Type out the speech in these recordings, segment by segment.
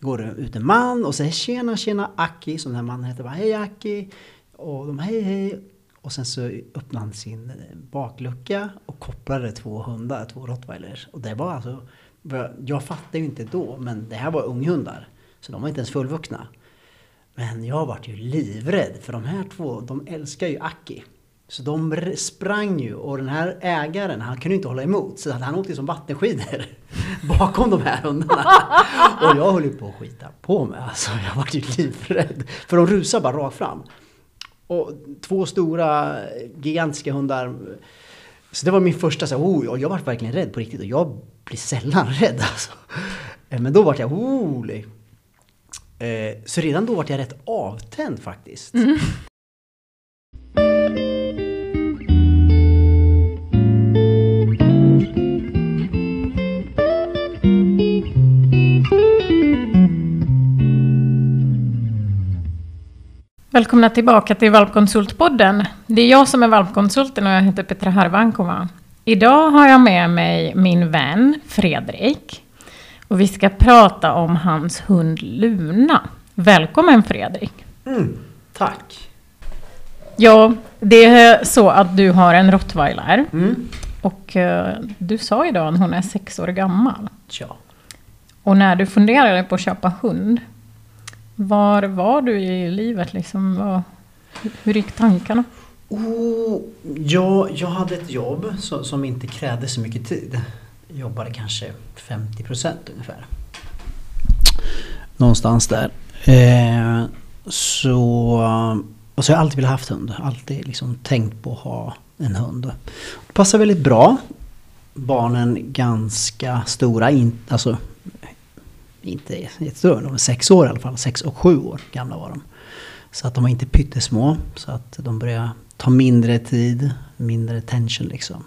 går det ut en man och säger tjena tjena Aki, som den här mannen heter. Bara, hej Aki! Och de hej hej! Och sen så öppnade han sin baklucka och kopplade två hundar, två rottweilers. Och det var alltså, jag fattade ju inte då, men det här var unghundar. Så de var inte ens fullvuxna. Men jag vart ju livrädd för de här två, de älskar ju Aki. Så de sprang ju och den här ägaren, han kunde inte hålla emot. Så han åkte som vattenskidor bakom de här hundarna. Och jag höll ju på att skita på mig. Alltså, jag vart ju livrädd. För de rusade bara rakt fram. Och två stora gigantiska hundar. Så det var min första så här, oh, jag var verkligen rädd på riktigt. Och jag blir sällan rädd alltså. Eh, Men då var jag orolig. Eh, Så redan då var jag rätt avtänd faktiskt. Välkomna tillbaka till Valpkonsultpodden. Det är jag som är valpkonsulten och jag heter Petra Harvankova. Idag har jag med mig min vän Fredrik. Och vi ska prata om hans hund Luna. Välkommen Fredrik! Mm, tack. Ja, det är så att du har en rottweiler. Mm. Och eh, du sa idag att hon är sex år gammal. Ja. Och när du funderade på att köpa hund, var var du i livet liksom? Vad, hur gick tankarna? Oh, jag, jag hade ett jobb som, som inte krävde så mycket tid. Jag jobbade kanske 50 procent ungefär. Någonstans där. Eh, så, och så har jag alltid velat haft hund. Alltid liksom tänkt på att ha en hund. Det passar väldigt bra. Barnen ganska stora. In, alltså, inte jättestora, de är sex år i alla fall. Sex och sju år gamla var de. Så att de var inte pyttesmå. Så att de började ta mindre tid, mindre tension liksom.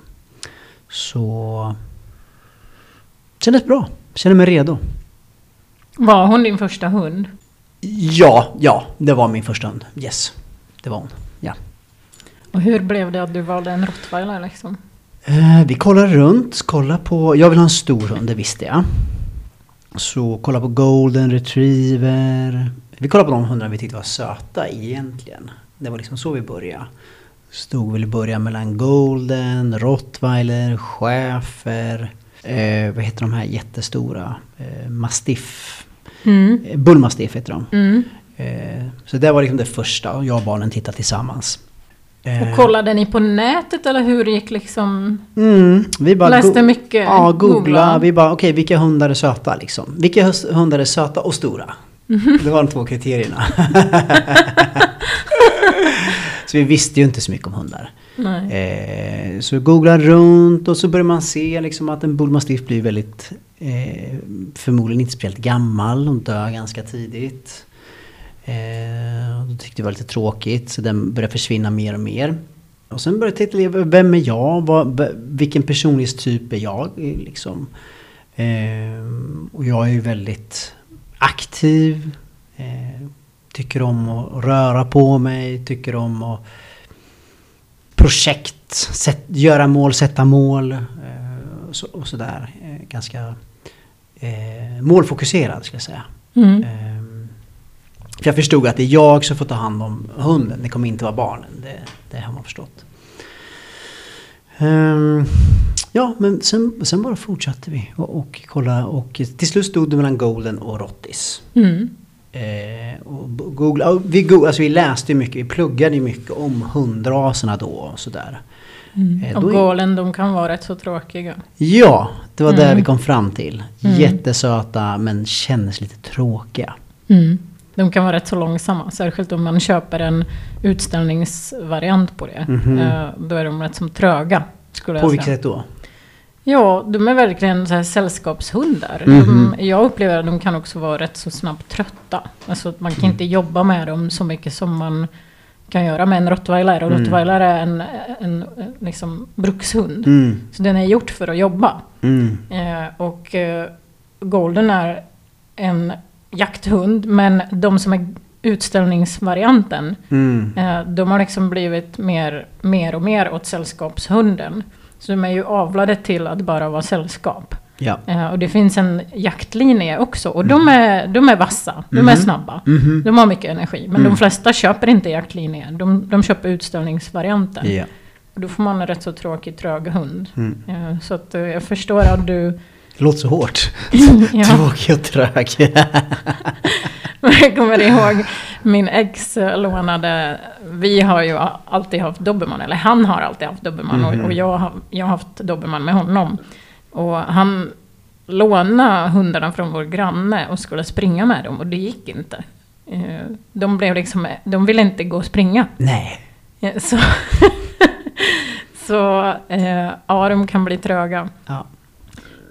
Så... Kändes bra. Kände mig redo. Var hon din första hund? Ja, ja, det var min första hund. Yes, det var hon. Ja. Och hur blev det att du valde en rottweiler liksom? Eh, vi kollade runt, kollade på... Jag vill ha en stor hund, det visste jag. Så kolla på golden retriever. Vi kollade på de hundarna vi tyckte var söta egentligen. Det var liksom så vi började. Stod väl i början mellan golden, rottweiler, schäfer. Eh, vad heter de här jättestora? Eh, mastiff. Mm. Eh, bullmastiff heter de. Mm. Eh, så det var liksom det första och jag och barnen tittade tillsammans. Eh, Och kollade ni på nätet eller hur gick liksom? Mm, vi bara Läste mycket? Ja, googla. googla. Vi bara, okej, vilka hundar är söta liksom? Vilka hundar är söta och stora? Mhm. Det var de två kriterierna. så vi visste ju inte så mycket om hundar. Eh, så googlade runt och så började man se liksom att en bullmastiff blir väldigt, eh, förmodligen inte speciellt gammal. Hon dör ganska tidigt. Eh, då tyckte det var lite tråkigt så den började försvinna mer och mer. Och sen började jag titta, vem är jag? Vad, vilken personlighetstyp är jag? Liksom. Eh, och jag är ju väldigt aktiv. Eh, tycker om att röra på mig, tycker om att projekt, sätt, göra mål, sätta mål eh, och, så, och sådär. Eh, ganska eh, målfokuserad skulle jag säga. Mm. För jag förstod att det är jag som får ta hand om hunden, det kommer inte vara barnen. Det, det har man förstått. Ehm, ja, men sen, sen bara fortsatte vi och, och kolla och till slut stod det mellan Golden och Rottis. Mm. Eh, och googla, och vi, go, alltså vi läste mycket, vi pluggade ju mycket om hundraserna då och sådär. Mm. Eh, Och galen, de kan vara rätt så tråkiga. Ja, det var där Mm. vi kom fram till. Mm. Jättesöta men kändes lite tråkiga. Mm. De kan vara rätt så långsamma, särskilt om man köper en utställningsvariant på det. Mhm. Eh, Då är de rätt som tröga. Skulle På vilket sätt då? Ja, de är verkligen så här sällskapshundar. Mhm. De, jag upplever att de kan också vara rätt så snabbt trötta. Alltså att man kan Mm. inte jobba med dem så mycket som man kan göra med en rottweiler. Och Mm. rottweiler är en, en, en liksom brukshund. Mm, Så den är gjort för att jobba. mm, Eh, och eh, golden är en jakthund. Men de som är utställningsvarianten. mm. Eh, de har liksom blivit mer, mer och mer åt sällskapshunden. Så de är ju avlade till att bara vara sällskap. Ja. Eh, och det finns en jaktlinje också. Och de, är, de är vassa, de är Mhm. snabba. Mhm. De har mycket energi. Men Mm. de flesta köper inte jaktlinje. De, de köper utställningsvarianten. Ja. Och då får man en rätt så tråkig, trög hund. Mm. Eh, så att eh, jag förstår att du... Det låter så hårt. ja, Tråkig och trög. jag kommer ihåg min ex lånade... Vi har ju alltid haft dobermann, eller han har alltid haft dobermann. Mhm. Och, och jag, har, jag har haft dobermann med honom. Och han lånade hundarna från vår granne och skulle springa med dem och det gick inte. Eh, De blev liksom, de ville inte gå och springa. Nej. Eh, Så, så eh, ja, de kan bli tröga. Ja.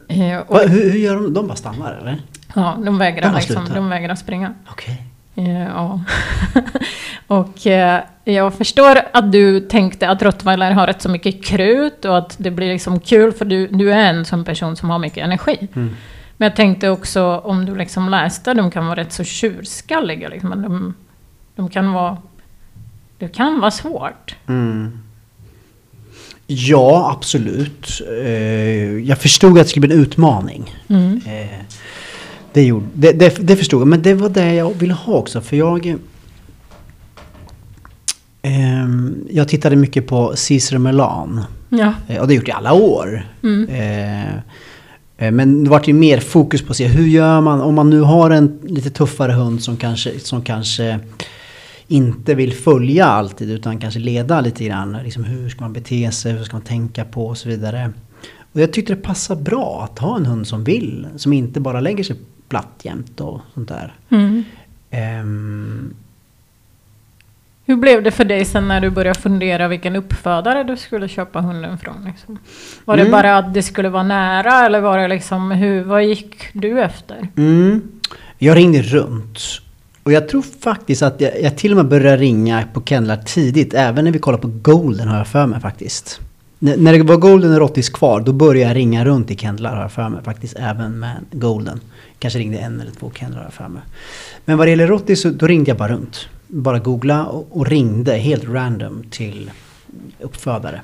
Eh, Va, hur, hur gör de? De bara stannar eller? ja, de vägrar, De liksom, de vägrar springa. Okej. Eh, ja. och eh, jag förstår att du tänkte att rottweiler har rätt så mycket krut och att det blir liksom kul för du, du är en sån person som har mycket energi. Mm. Men jag tänkte också om du liksom läste, de kan vara rätt så tjurskalliga. Liksom, de, de kan vara... Det kan vara svårt. Mm. Ja, absolut. Eh, jag förstod att det skulle bli en utmaning. Mm. Eh, det, gjorde, det, det, det förstod jag, men det var det jag ville ha också. För jag... ehm, jag tittade mycket på Cesar Milan. Ja. Eh, och det har jag gjort i alla år. Mm. Men det vart ju mer fokus på att se hur gör man om man nu har en lite tuffare hund som kanske, som kanske inte vill följa alltid utan kanske leda lite grann. Liksom hur ska man bete sig, hur ska man tänka på och så vidare. Och jag tyckte det passar bra att ha en hund som vill, som inte bara lägger sig platt jämt och sånt där. Mm. Ehm, Hur blev det för dig sen när du började fundera vilken uppfödare du skulle köpa hunden från? Liksom? Var det Mm. bara att det skulle vara nära eller var det liksom, hur, vad gick du efter? Mm. Jag ringde runt. Och jag tror faktiskt att jag, jag till och med började ringa på kennlar tidigt. Även när vi kollade på Golden har jag för mig faktiskt. N- när det var Golden och Rottis kvar då började jag ringa runt i kennlar har jag för mig faktiskt. Även med Golden. Kanske ringde en eller två kennlar har jag för mig. Men vad det gäller Rottis så då ringde jag bara runt. Bara googla och, och ringde helt random till uppfödare.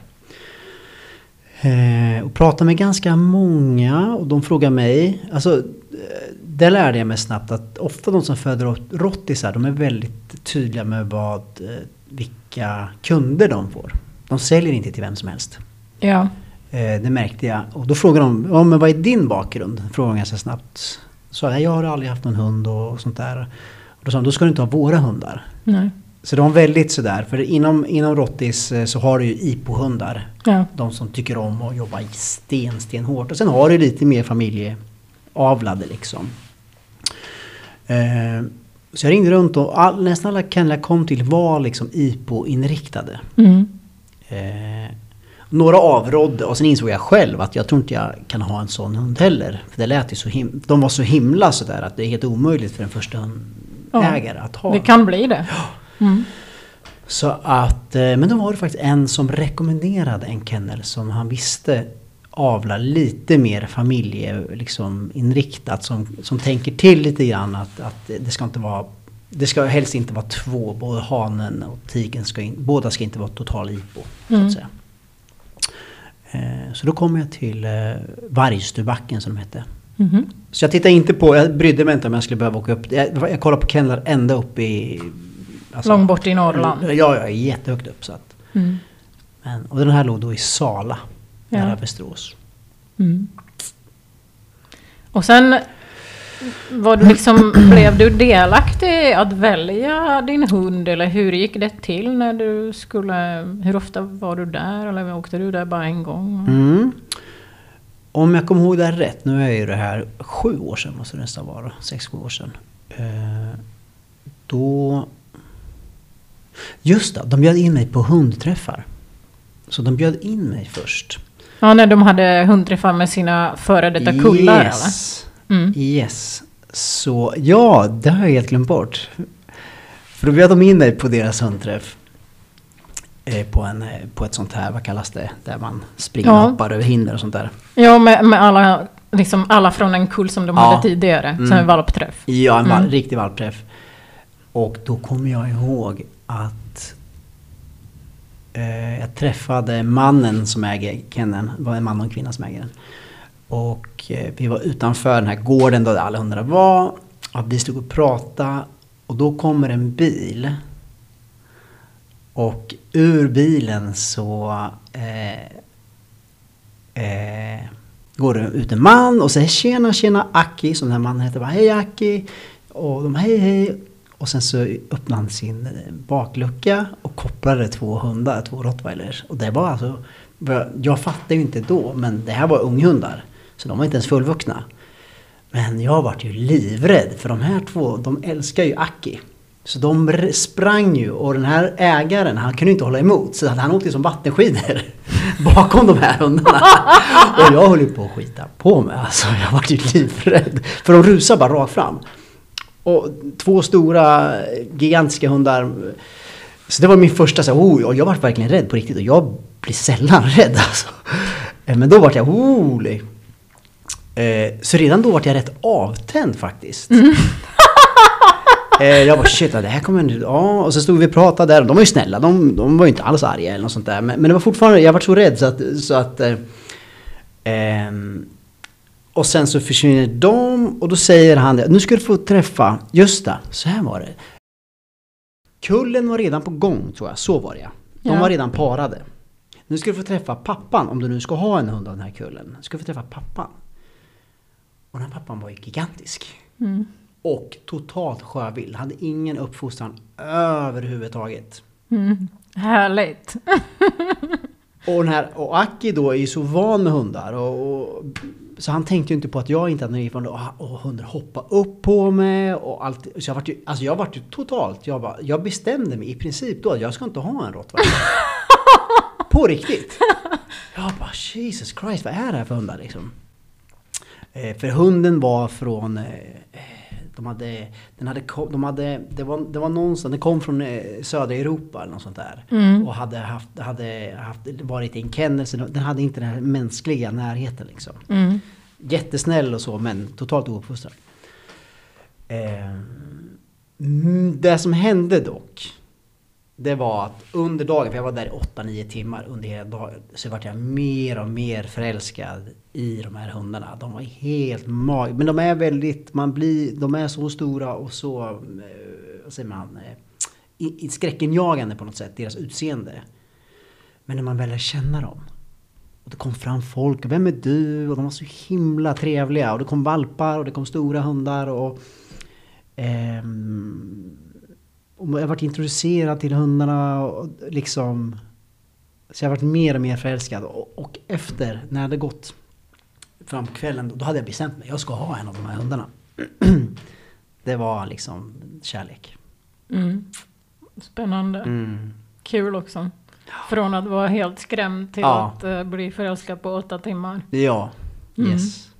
Eh, och pratade med ganska många och de frågade mig. Alltså, eh, det lärde jag mig snabbt att ofta de som föder rottisar de är väldigt tydliga med vad, eh, vilka kunder de får. De säljer inte till vem som helst. Ja. Eh, det märkte jag. Och då frågade de, ja men vad är din bakgrund? Frågade de ganska snabbt. Så jag, jag har aldrig haft någon hund och, och sånt där. Och då sa de, då ska du inte ha våra hundar. Nej. Så de var väldigt sådär, för inom, inom Rottis eh, så har du ju IPO-hundar. Ja. De som tycker om att jobba sten, sten hårt. Och sen har du lite mer familjeavlade liksom. Eh, så jag ringde runt och all, nästan alla kennlar kom till var liksom IPO-inriktade. Mm. Eh, några avrådde och sen insåg jag själv att jag tror inte jag kan ha en sån hund heller. För det lät ju så him- de var så himla sådär att det är helt omöjligt för en första hundägare att ha. Det kan bli det. Mm. Så att, eh, men då var det faktiskt en som rekommenderade en kennel som han visste avlar lite mer familje, liksom, inriktat. Som, som tänker till lite grann att, att det ska inte vara det ska helst inte vara två, både hanen och tigen ska in, båda ska inte vara total IPO. Så, Mm. att säga. Eh, så då kom jag till eh, Vargstubacken som de hette. Mhm. Så jag tittade inte på, jag brydde mig inte om jag skulle behöva åka upp. Jag, jag kollade på kennlar ända upp i... alltså- Långt bort i Norrland. Ja, ja, jättehögt upp. Så att, Mm. men, och den här låg då i Sala, Ja. nära Västerås. Mm. Och sen var du liksom, blev du delaktig att välja din hund eller hur gick det till när du skulle, hur ofta var du där eller åkte du där bara en gång? Mm. Om jag kommer ihåg det här rätt, nu är ju det här sju år sedan måste det nästan vara, sex, sju år sedan. Eh, då... Just det, de bjöd in mig på hundträffar. Så de bjöd in mig först. Ja, när de hade hundträffar med sina före detta kullar yes. Mm. Yes. Så ja, det har jag helt glömt bort. För då bjöd de in mig på deras hundträff. Eh, på, en, eh, på ett sånt här, vad kallas det? Där man springer Ja. och hoppar över hinder och sånt där. Ja, med, med alla, liksom alla från en kull som de Ja. hade tidigare, Mm. som en valpträff. Ja, en val, Mm. riktig valpträff. Och då kommer jag ihåg att eh, jag träffade mannen som äger kenneln. Det var en man och en kvinna som äger den. Och eh, vi var utanför den här gården där alla hundarna var. Och vi stod och pratade. Och då kommer en bil. Och ur bilen så eh, eh, går det ut en man och säger tjena tjena Aki som den här mannen heter. Bara, hej Aki. Och de hej hej. Och sen så öppnade han sin eh, baklucka och kopplade två hundar, två rottweilers. Och det var alltså, jag fattade ju inte då, men det här var unghundar. Så de var inte ens fullvuxna. Men jag vart ju livrädd för de här två, de älskar ju Aki. Så de sprang ju och den här ägaren han kunde inte hålla emot så han åkte som vattenskidor bakom de här hundarna. Och jag höll ju på att skita på mig alltså. Jag var ju livrädd. För de rusade bara rakt fram. Och två stora gigantiska hundar. Så det var min första så oh, och jag var verkligen rädd på riktigt och jag blir sällan rädd alltså. Men då var jag oh, Så redan då var jag rätt avtänd faktiskt. Mm. Eh, jag bara shit, det här kommer inte... Ja, och så stod vi och pratade där. De var ju snälla, de, de var ju inte alls arga eller något sånt där. Men, men det var fortfarande, jag var så rädd så att... Så att eh, eh, och sen så försvinner de och då säger han nu ska du få träffa, just det, så här var det. Kullen var redan på gång tror jag, så var det ja. De var redan parade. Nu ska du få träffa pappan, om du nu ska ha en hund av den här kullen. Nu ska du få träffa pappan. Och den här pappan var ju gigantisk. Mm. Och totalt sjövild. Hade ingen uppfostran överhuvudtaget. Mm. Härligt! och, den här, och Aki då är ju så van med hundar. Och, och så han tänkte ju inte på att jag inte hade någon erfarenhet. Och, hundar hoppade upp på mig och allt. Så jag vart ju, alltså jag vart ju totalt, jag, bara, jag bestämde mig i princip då att jag ska inte ha en rottweiler. på riktigt! Jag bara Jesus Christ, vad är det här för hundar liksom? Eh, för hunden var från eh, de hade, den hade, de hade, det, var, det var någonstans, den kom från eh, södra Europa eller något sånt där. Mm. Och hade, haft, hade haft, varit i en kennel, den hade inte den här mänskliga närheten liksom. Mm. Jättesnäll och så men totalt ouppfostrad. Eh, det som hände dock det var att under dagen, för jag var där i 8-9 timmar under hela dagen, så vart jag mer och mer förälskad i de här hundarna. De var helt magiska. Men de är väldigt, man blir, de är så stora och så, eh, vad säger man, eh, skräckenjagande på något sätt, deras utseende. Men när man väl lär känna dem. Och det kom fram folk, vem är du? Och de var så himla trevliga. Och det kom valpar och det kom stora hundar och... Ehm, och jag varit introducerad till hundarna och liksom... Så jag varit mer och mer förälskad. Och, och efter, när det hade gått fram på kvällen, då hade jag bestämt mig. Jag ska ha en av de här hundarna. det var liksom kärlek. Mm. Spännande. Mm. Kul också. Från att vara helt skrämd till ja. att uh, bli förälskad på åtta timmar. Ja, mm. yes.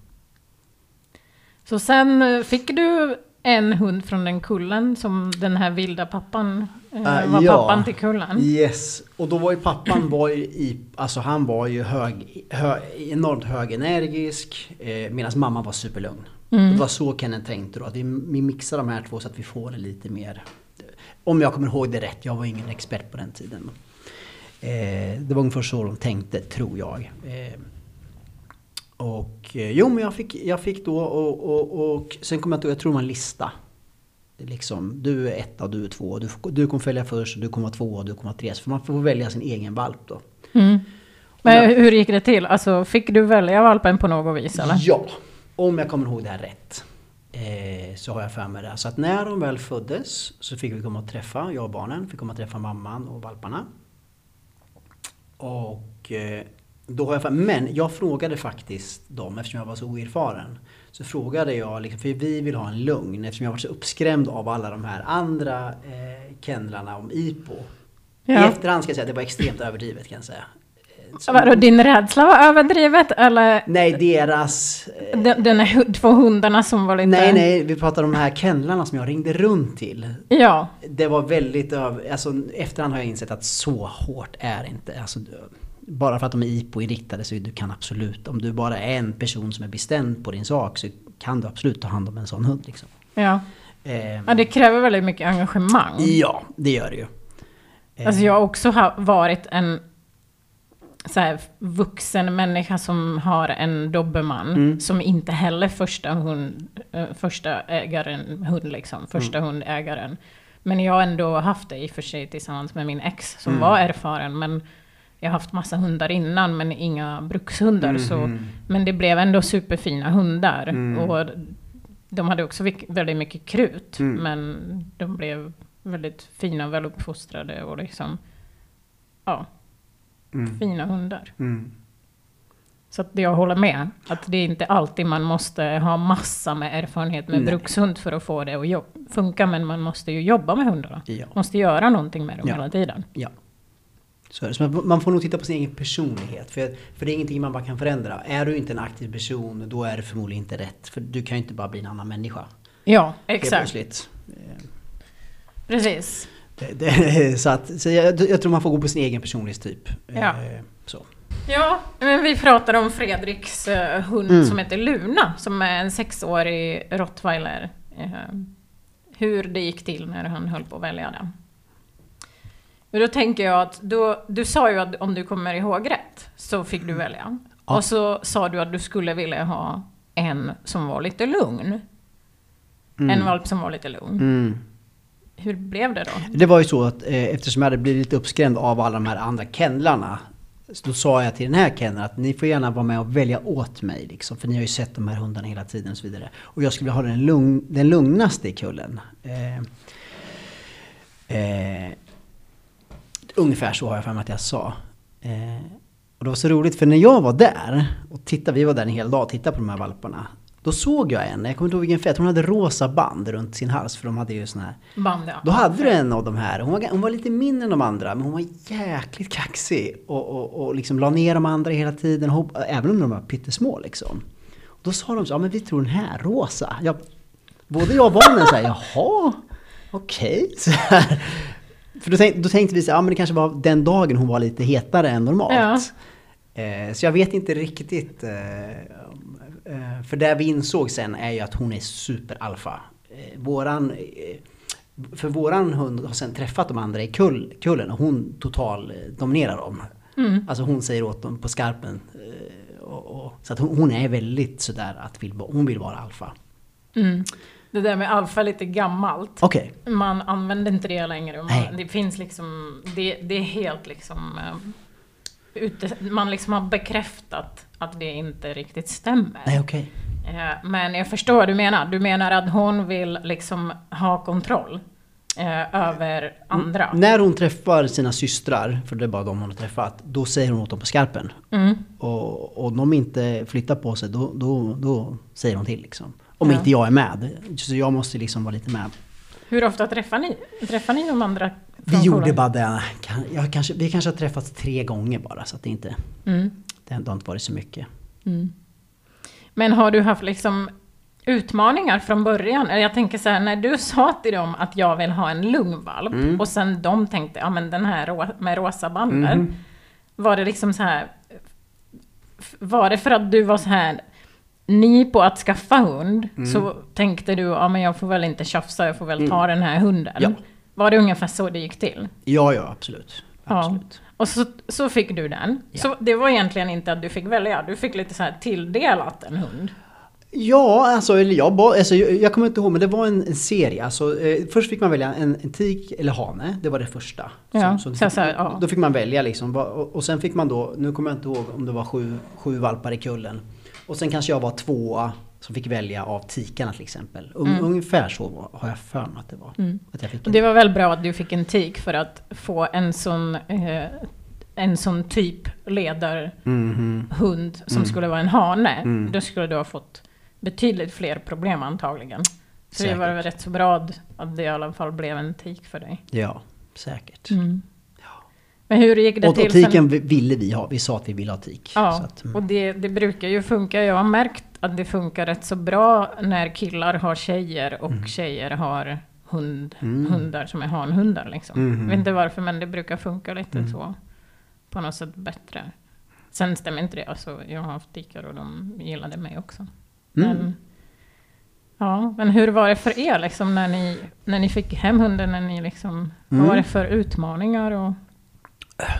Så sen eh, fick du en hund från den kullen som den här vilda pappan uh, var ja, pappan till kullen. Yes, och då var ju pappan var ju i, alltså han var ju hög, hög enormt högenergisk eh, medan mamman var superlugn. Mm. Det var så Kenneth tänkte då, att vi, vi mixar de här två så att vi får det lite mer om jag kommer ihåg det rätt, jag var ingen expert på den tiden. Eh, det var ungefär så de tänkte, tror jag. Eh, och eh, jo, men jag fick, jag fick då och, och, och sen kom jag att jag tror det var en lista. Liksom, du är etta och du är två. Du, du kommer följa först, du kommer vara två och du kommer vara tre. För man får välja sin egen valp då. Mm. Men jag, hur gick det till? Alltså, fick du välja valpen på något vis eller? Ja, om jag kommer ihåg det här rätt. Eh, så har jag för mig det. Så att när de väl föddes så fick vi komma och träffa, jag och barnen, fick komma och träffa mamman och valparna. Och eh, då har jag, men jag frågade faktiskt dem, eftersom jag var så oerfaren. Så frågade jag, liksom, för vi vill ha en lugn eftersom jag var så uppskrämd av alla de här andra eh, kennlarna om IPO. Ja. I efterhand ska jag säga att det var extremt överdrivet kan jag säga. Vadå, din rädsla var överdrivet eller? Nej, deras... Eh, den, den är två hundarna som var lite... Nej, nej, vi pratar om de här kennlarna som jag ringde runt till. Ja. Det var väldigt över... Alltså efterhand har jag insett att så hårt är inte. Alltså, bara för att de är IPO-inriktade så du kan absolut, om du bara är en person som är bestämd på din sak så kan du absolut ta hand om en sån hund. Liksom. Ja. Eh, ja, det kräver väldigt mycket engagemang. Ja, det gör det ju. Alltså jag har också varit en så här, vuxen människa som har en dobermann Mm. som inte heller första, hund, eh, första ägaren, hund liksom, första Mm. hundägaren. Men jag har ändå haft det i och för sig tillsammans med min ex som Mm. var erfaren. Men jag har haft massa hundar innan men inga brukshundar. Så, Mhm. men det blev ändå superfina hundar. Mm. Och de hade också väldigt mycket krut. Mm. Men de blev väldigt fina, väluppfostrade och liksom, ja, Mm. fina hundar. Mm. Så att jag håller med. Att det är inte alltid man måste ha massa med erfarenhet med Nej. brukshund för att få det att funka. Men man måste ju jobba med hundarna. Ja. Måste göra någonting med dem Ja. hela tiden. Ja. Så. Så man- får nog titta på sin egen personlighet. För, för det är ingenting man bara kan förändra. Är du inte en aktiv person, då är det förmodligen inte rätt. För du kan ju inte bara bli en annan människa. Ja, exakt. Precis. Det, det, så att, så jag, jag tror man får gå på sin egen personlighetstyp. Ja. Eh, Så. Ja, men vi pratar om Fredriks eh, hund Mm. som heter Luna. Som är en sexårig rottweiler. Eh, hur det gick till när han höll på att välja den. Men då tänker jag att då, du sa ju att om du kommer ihåg rätt så fick du välja. Ja. Och så sa du att du skulle vilja ha en som var lite lugn. Mm. En valp som var lite lugn. Mm. Hur blev det då? Det var ju så att eh, eftersom jag hade blivit lite uppskrämd av alla de här andra kennlarna. Så då sa jag till den här kenneln att ni får gärna vara med och välja åt mig. Liksom, för ni har ju sett de här hundarna hela tiden och så vidare. Och jag skulle vilja ha den, lugn, den lugnaste i kullen. Eh, eh, ungefär så har jag för mig att jag sa. Eh, och det var så roligt för när jag var där och tittade, vi var där en hel dag och tittade på de här valparna. Då såg jag en, jag kommer inte ihåg vilken fett, hon hade rosa band runt sin hals för de hade ju sån här Band, ja. då hade du en av de här, hon var, hon var lite mindre än de andra, men hon var jäkligt kaxig. Och, och, och liksom la ner de andra hela tiden, hopp, även om de var pyttesmå liksom. Och då sa de så, ja men vi tror den här rosa. Jag, både jag och barnen säger jaha, okej. så här. För då, tänk, då tänkte vi så ja men det kanske var den dagen hon var lite hetare än normalt. Eh, så jag vet inte riktigt. Eh, eh, för det vi insåg sen är ju att hon är superalfa. Eh, våran, eh, för våran hund har sen träffat de andra i kull, kullen och hon total eh, dominerar dem. Mm. Alltså hon säger åt dem på skarpen. Och, och, så att hon, hon är väldigt sådär att vill, hon vill vara alfa. Mm. Det där med alfa är lite gammalt. Okej. Man använder inte det längre. Nej. Man, det finns liksom, det, det är helt liksom, eh, ute, man liksom har bekräftat att det inte riktigt stämmer. Nej okej. Eh, Men jag förstår vad du menar. Du menar att hon vill liksom ha kontroll eh, över andra. När hon träffar sina systrar, för det är bara de hon har träffat, då säger hon åt dem på skarpen. Mm. Och och om de inte flyttar på sig, då, då, då säger hon till liksom. Om Ja. inte jag är med. Så jag måste liksom vara lite med. Hur ofta träffar ni? Träffar ni de andra? Vi gjorde skolan? bara det. Jag kanske, vi kanske har träffats tre gånger bara, så att det inte... Mm. Det har inte varit så mycket. Mm. Men har du haft liksom utmaningar från början? Jag tänker så här, när du sa till dem att jag vill ha en lugn valp Mm. och sen de tänkte, ja men den här med rosa banden. Mhm. Var det liksom så här, var det för att du var så här ny på att skaffa hund, Mm. så tänkte du, ja men jag får väl inte tjafsa, jag får väl ta den här hunden. Ja. Var det ungefär så det gick till? Ja, ja, absolut. Ja. absolut. Och så, så fick du den. Ja. Så det var egentligen inte att du fick välja, du fick lite så här tilldelat en hund. Ja, alltså, eller jag, alltså, jag, kommer inte ihåg, men det var en, en serie. Alltså, eh, först fick man välja en, en tik eller hane, det var det första. Ja, så, så- så här, ja. Då fick man välja liksom. Och, och sen fick man då, nu kommer jag inte ihåg om det var sju, sju valpar i kullen. Och sen kanske jag var tvåa som fick välja av tikarna till exempel. Un, Mm. Ungefär så var- har jag för mig att det var. Att jag fick en, det var väl bra att du fick en tik för att få en sån, eh, en sån typ ledarhund Mhm. som Mm. skulle vara en hane. Mm. Då skulle du ha fått betydligt fler problem antagligen. Så det var väl Säkert. rätt så bra att- att det i alla fall blev en tik för dig. Ja, säkert. Mm. Men hur gick det Och, till och sen? tiken vi- ville vi ha. Vi sa att vi ville ha tik. Ja, att, mm. och det, det brukar ju funka. Jag har märkt att det funkar rätt så bra när killar har tjejer och tjejer har hund, Mm. hundar som är hanhundar. Liksom. Mhm. Jag vet inte varför, men det brukar funka lite Mm. så. På något sätt bättre. Sen stämmer inte det. Alltså, jag har haft tikar och de gillade mig också. Mm. Men, ja, men hur var det för er liksom, när, ni, när ni fick hem hunden? När ni liksom, Vad Mm. var det för utmaningar? Och,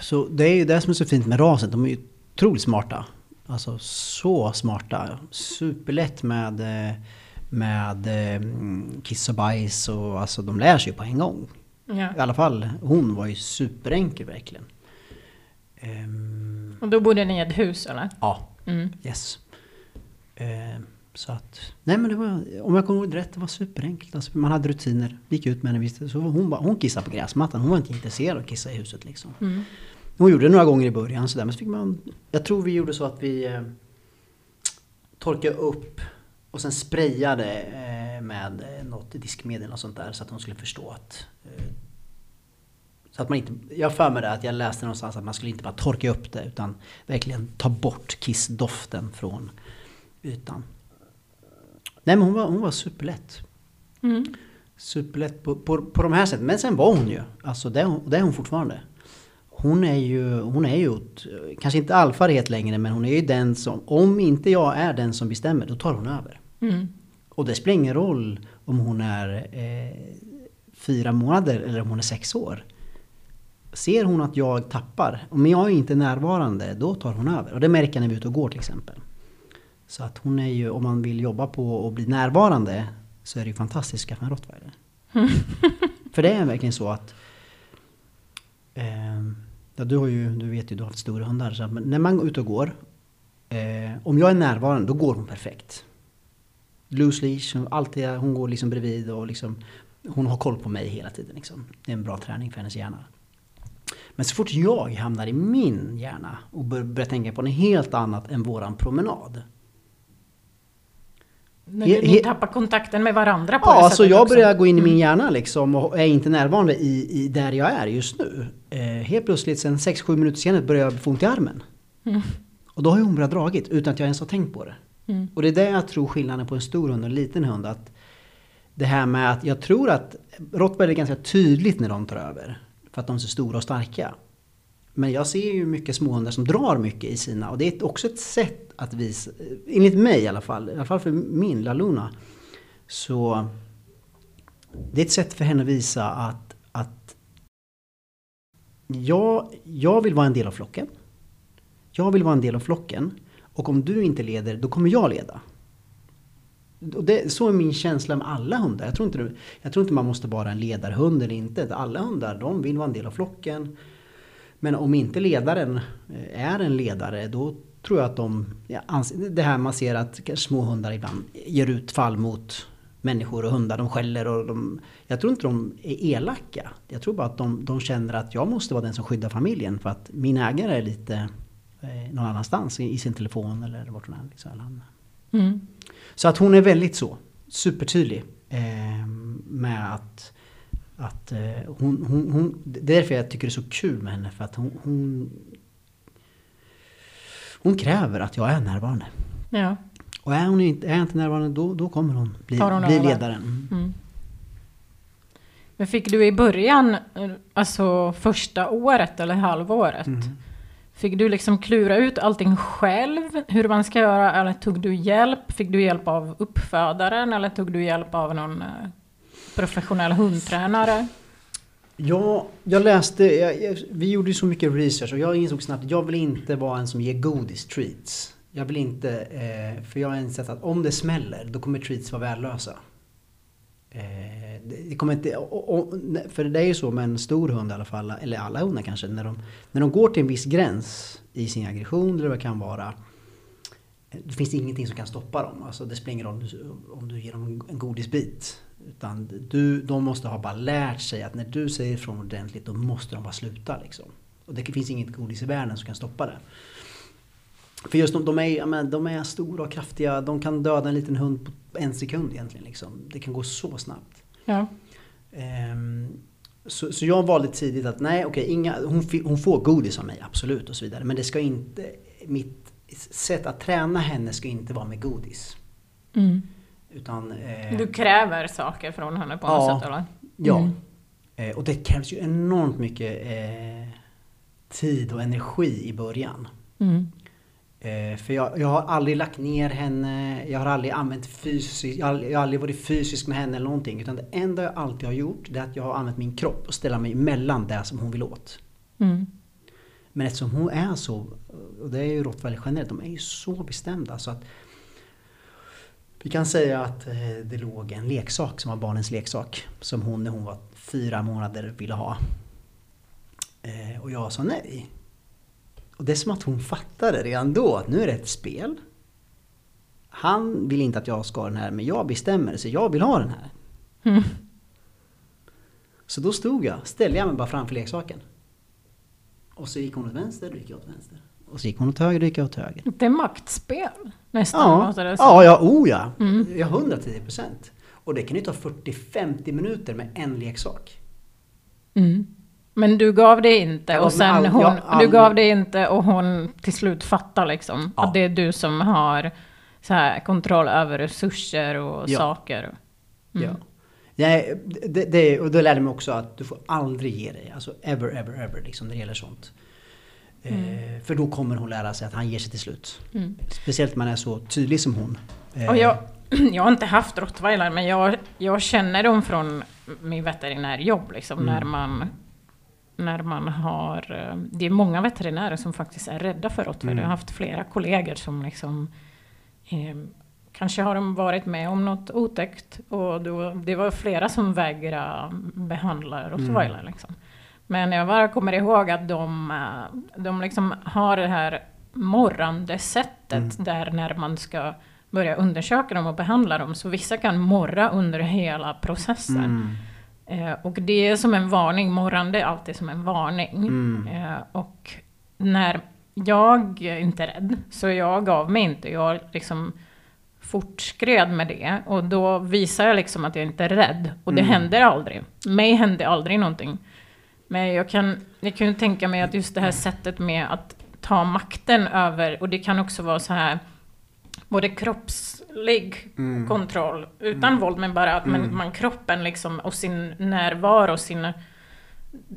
Så det är ju det som är så fint med rasen. De är ju otroligt smarta. Alltså så smarta. Superlätt med, eh, med mm, kiss och bajs och alltså de lär sig ju på en gång. Ja. I alla fall hon var ju superenkel verkligen. Ehm, Och då bodde ni i ett hus eller? ja, Mm. yes. Ehm, så att, nej men det var, om jag kommer ihåg rätt, det var superenkelt. Alltså, man hade rutiner, gick ut med henne, visste, så hon, bara- hon kissade på gräsmattan. Hon var inte intresserad av att kissa i huset liksom. Mm. Hon gjorde det några gånger i början sådär, men så fick man... Jag tror vi gjorde så att vi eh, torkade upp och sen sprayade eh, med eh, något diskmedel och sånt där så att hon skulle förstå att... Eh, så att man inte... Jag för mig det att jag läste någonstans att man skulle inte bara torka upp det utan verkligen ta bort kissdoften från ytan. Nej men hon var, hon var superlätt. Mm. Superlätt på, på, på de här sätten. Men sen var hon ju, alltså det är hon, det är hon fortfarande. Hon är ju, hon är ju, kanske inte alfaret längre, men hon är ju den som, om inte jag är den som bestämmer, då tar hon över. Mm. Och det spelar ingen roll om hon är eh, fyra månader eller om hon är sex år. Ser hon att jag tappar, om jag inte är närvarande, då tar hon över. Och det märker jag när vi är ute och går till exempel. Så att hon är ju, om man vill jobba på att bli närvarande, så är det ju fantastiskt att skaffa en rottweiler. För det är verkligen så att ehm, Ja, du, har ju, du vet ju, du har haft stora hundar. Så när man går ut och går, eh, om jag är närvarande, då går hon perfekt. Loose leash, hon, alltid, hon går liksom bredvid och liksom, hon har koll på mig hela tiden. Liksom. Det är en bra träning för hennes hjärna. Men så fort jag hamnar i min hjärna och bör- börjar tänka på något helt annat än våran promenad. När ni he- tappar kontakten med varandra på det Ja, sättet så jag också. börjar gå in i min hjärna liksom och är inte närvarande i, i där jag är just nu. Eh, helt plötsligt sen 6-7 minuter senare börjar jag få ont i armen. Mm. Och då har ju hon börjat dragit utan att jag ens har tänkt på det. Mm. Och det är det jag tror skillnaden på en stor hund och en liten hund. Att det här med att jag tror att rottweiler är ganska tydligt när de tar över. För att de är så stora och starka. Men jag ser ju mycket småhundar som drar mycket i sina och det är också ett sätt att visa, enligt mig i alla fall, i alla fall för min Laluna. Så det är ett sätt för henne att visa att, att jag, jag vill vara en del av flocken. Jag vill vara en del av flocken. Och om du inte leder, då kommer jag leda. Och det, så är min känsla med alla hundar. Jag tror, inte, jag tror inte man måste vara en ledarhund eller inte. Alla hundar, de vill vara en del av flocken. Men om inte ledaren eh, är en ledare, då tror jag att de... Ja, det här man ser att små hundar ibland ger utfall mot människor och hundar. De skäller och de... Jag tror inte de är elaka. Jag tror bara att de, de känner att jag måste vara den som skyddar familjen för att min ägare är lite eh, någon annanstans i, i sin telefon eller vart hon är. Liksom, Mm. så att hon är väldigt så, supertydlig eh, med att, att eh, hon, hon, hon, det är därför jag tycker det är så kul med henne för att hon, hon, hon kräver att jag är närvarande. Ja. Och är hon inte, är jag inte närvarande då, då kommer hon bli, hon bli ledaren. Mm. Mm. Men fick du i början, eh, alltså första året eller halvåret, Mm. fick du liksom klura ut allting själv, hur man ska göra, eller tog du hjälp? Fick du hjälp av uppfödaren eller tog du hjälp av någon eh, professionell hundtränare? Ja, jag läste, jag, jag, vi gjorde ju så mycket research och jag insåg snabbt att jag vill inte vara en som ger godis, treats. Jag vill inte, eh, för jag har insett att om det smäller, då kommer treats vara värdelösa. Eh, det, kommer inte, och, och, för det är ju så med en stor hund i alla fall, eller alla hundar kanske, när de, när de går till en viss gräns i sin aggression eller vad det kan vara, eh, det finns ingenting som kan stoppa dem. Alltså det spelar ingen roll om du, om du ger dem en godisbit. Utan du, de måste ha bara lärt sig att när du säger ifrån ordentligt, då måste de bara sluta. Liksom. Och det finns inget godis i världen som kan stoppa det. För just de, de, är, de är stora och kraftiga, de kan döda en liten hund på en sekund egentligen. Liksom. Det kan gå så snabbt. Ja. Ehm, så, så jag valde tidigt att nej, okej, inga, hon, hon får godis av mig, absolut och så vidare. Men det ska inte, mitt sätt att träna henne ska inte vara med godis. Mm. Utan, eh, Du kräver saker från henne på något Ja. sätt eller? Ja. Mm. Eh, och det krävs ju enormt mycket eh, tid och energi i början. Mm. Eh, för jag, jag har aldrig lagt ner henne, jag har aldrig använt fysiskt, jag jag har aldrig varit fysisk med henne eller någonting. Utan det enda jag alltid har gjort det är att jag har använt min kropp och ställa mig emellan det som hon vill åt. Mm. Men eftersom hon är så, och det är ju rottweiler generellt, de är ju så bestämda så att vi kan säga att eh, det låg en leksak som var barnens leksak som hon när hon var fyra månader ville ha. Eh, och jag sa nej. Och det är som att hon fattade redan då att nu är det ett spel. Han vill inte att jag ska ha den här men jag bestämmer så jag vill ha den här. Mm. Så då stod jag, ställde jag mig bara framför leksaken. Och så gick hon åt vänster, då gick jag åt vänster. Och så gick hon åt höger, då gick jag åt höger. Det är maktspel nästan. Ja, det ja, ja, oh ja. Mm. Ja, 110 procent. Och det kan ju ta 40-50 minuter med en leksak. Mm. Men du gav det inte och sen all- hon, all- du gav det inte och hon till slut fattar liksom Ja. att det är du som har så här, kontroll över resurser och Ja. saker. Mm. Ja. Nej, det, det, och då lärde mig också att du får aldrig ge dig. Alltså ever, ever, ever liksom när det gäller sånt. Eh, för då kommer hon lära sig att han ger sig till slut. Mm. Speciellt när man är så tydlig som hon. Eh, Och jag, jag har inte haft rottweiler, men jag, jag känner dem från min veterinärjobb. Liksom, Mm. när, man, när man har... eh, Det är många veterinärer som faktiskt är rädda för rottweiler. Mm. Jag har haft flera kollegor som liksom... Eh, kanske har de varit med om något otäckt. Och då, det var flera som vägrade behandla rottweiler. Mm. Liksom. Men jag bara kommer ihåg att de, eh, de liksom har det här morrande sättet Mm. där när man ska börja undersöka dem och behandla dem. Så vissa kan morra under hela processen. Mm. Eh, och det är som en varning, morrande är alltid som en varning. Mm. Eh, och när jag är inte rädd, så jag gav mig inte. Jag liksom fortskred med det. Och då visar jag liksom att jag inte är rädd. Och det Mm. händer aldrig. Mig hände aldrig någonting. Men jag kan, jag kan tänka mig att just det här sättet med att ta makten över, och det kan också vara så här både kroppslig Mm. kontroll utan våld, men bara att man, Mm. man kroppen liksom och sin närvaro, sin,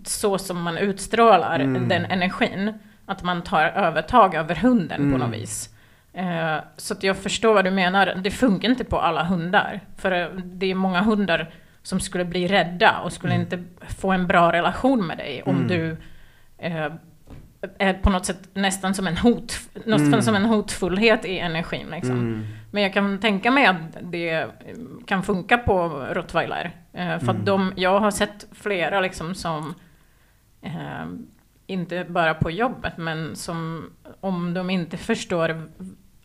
så som man utstrålar Mm. den energin, att man tar övertag över hunden på Mm. något vis. Eh, så att jag förstår vad du menar. Det funkar inte på alla hundar. För eh, det är många hundar som skulle bli rädda och skulle inte få en bra relation med dig om Mm. du eh, är på något sätt nästan som en, hot, nästan Mm. som en hotfullhet i energin. Liksom. Mm. Men jag kan tänka mig att det kan funka på rottweiler. Eh, för Mm. att de, jag har sett flera liksom som, eh, inte bara på jobbet, men som om de inte förstår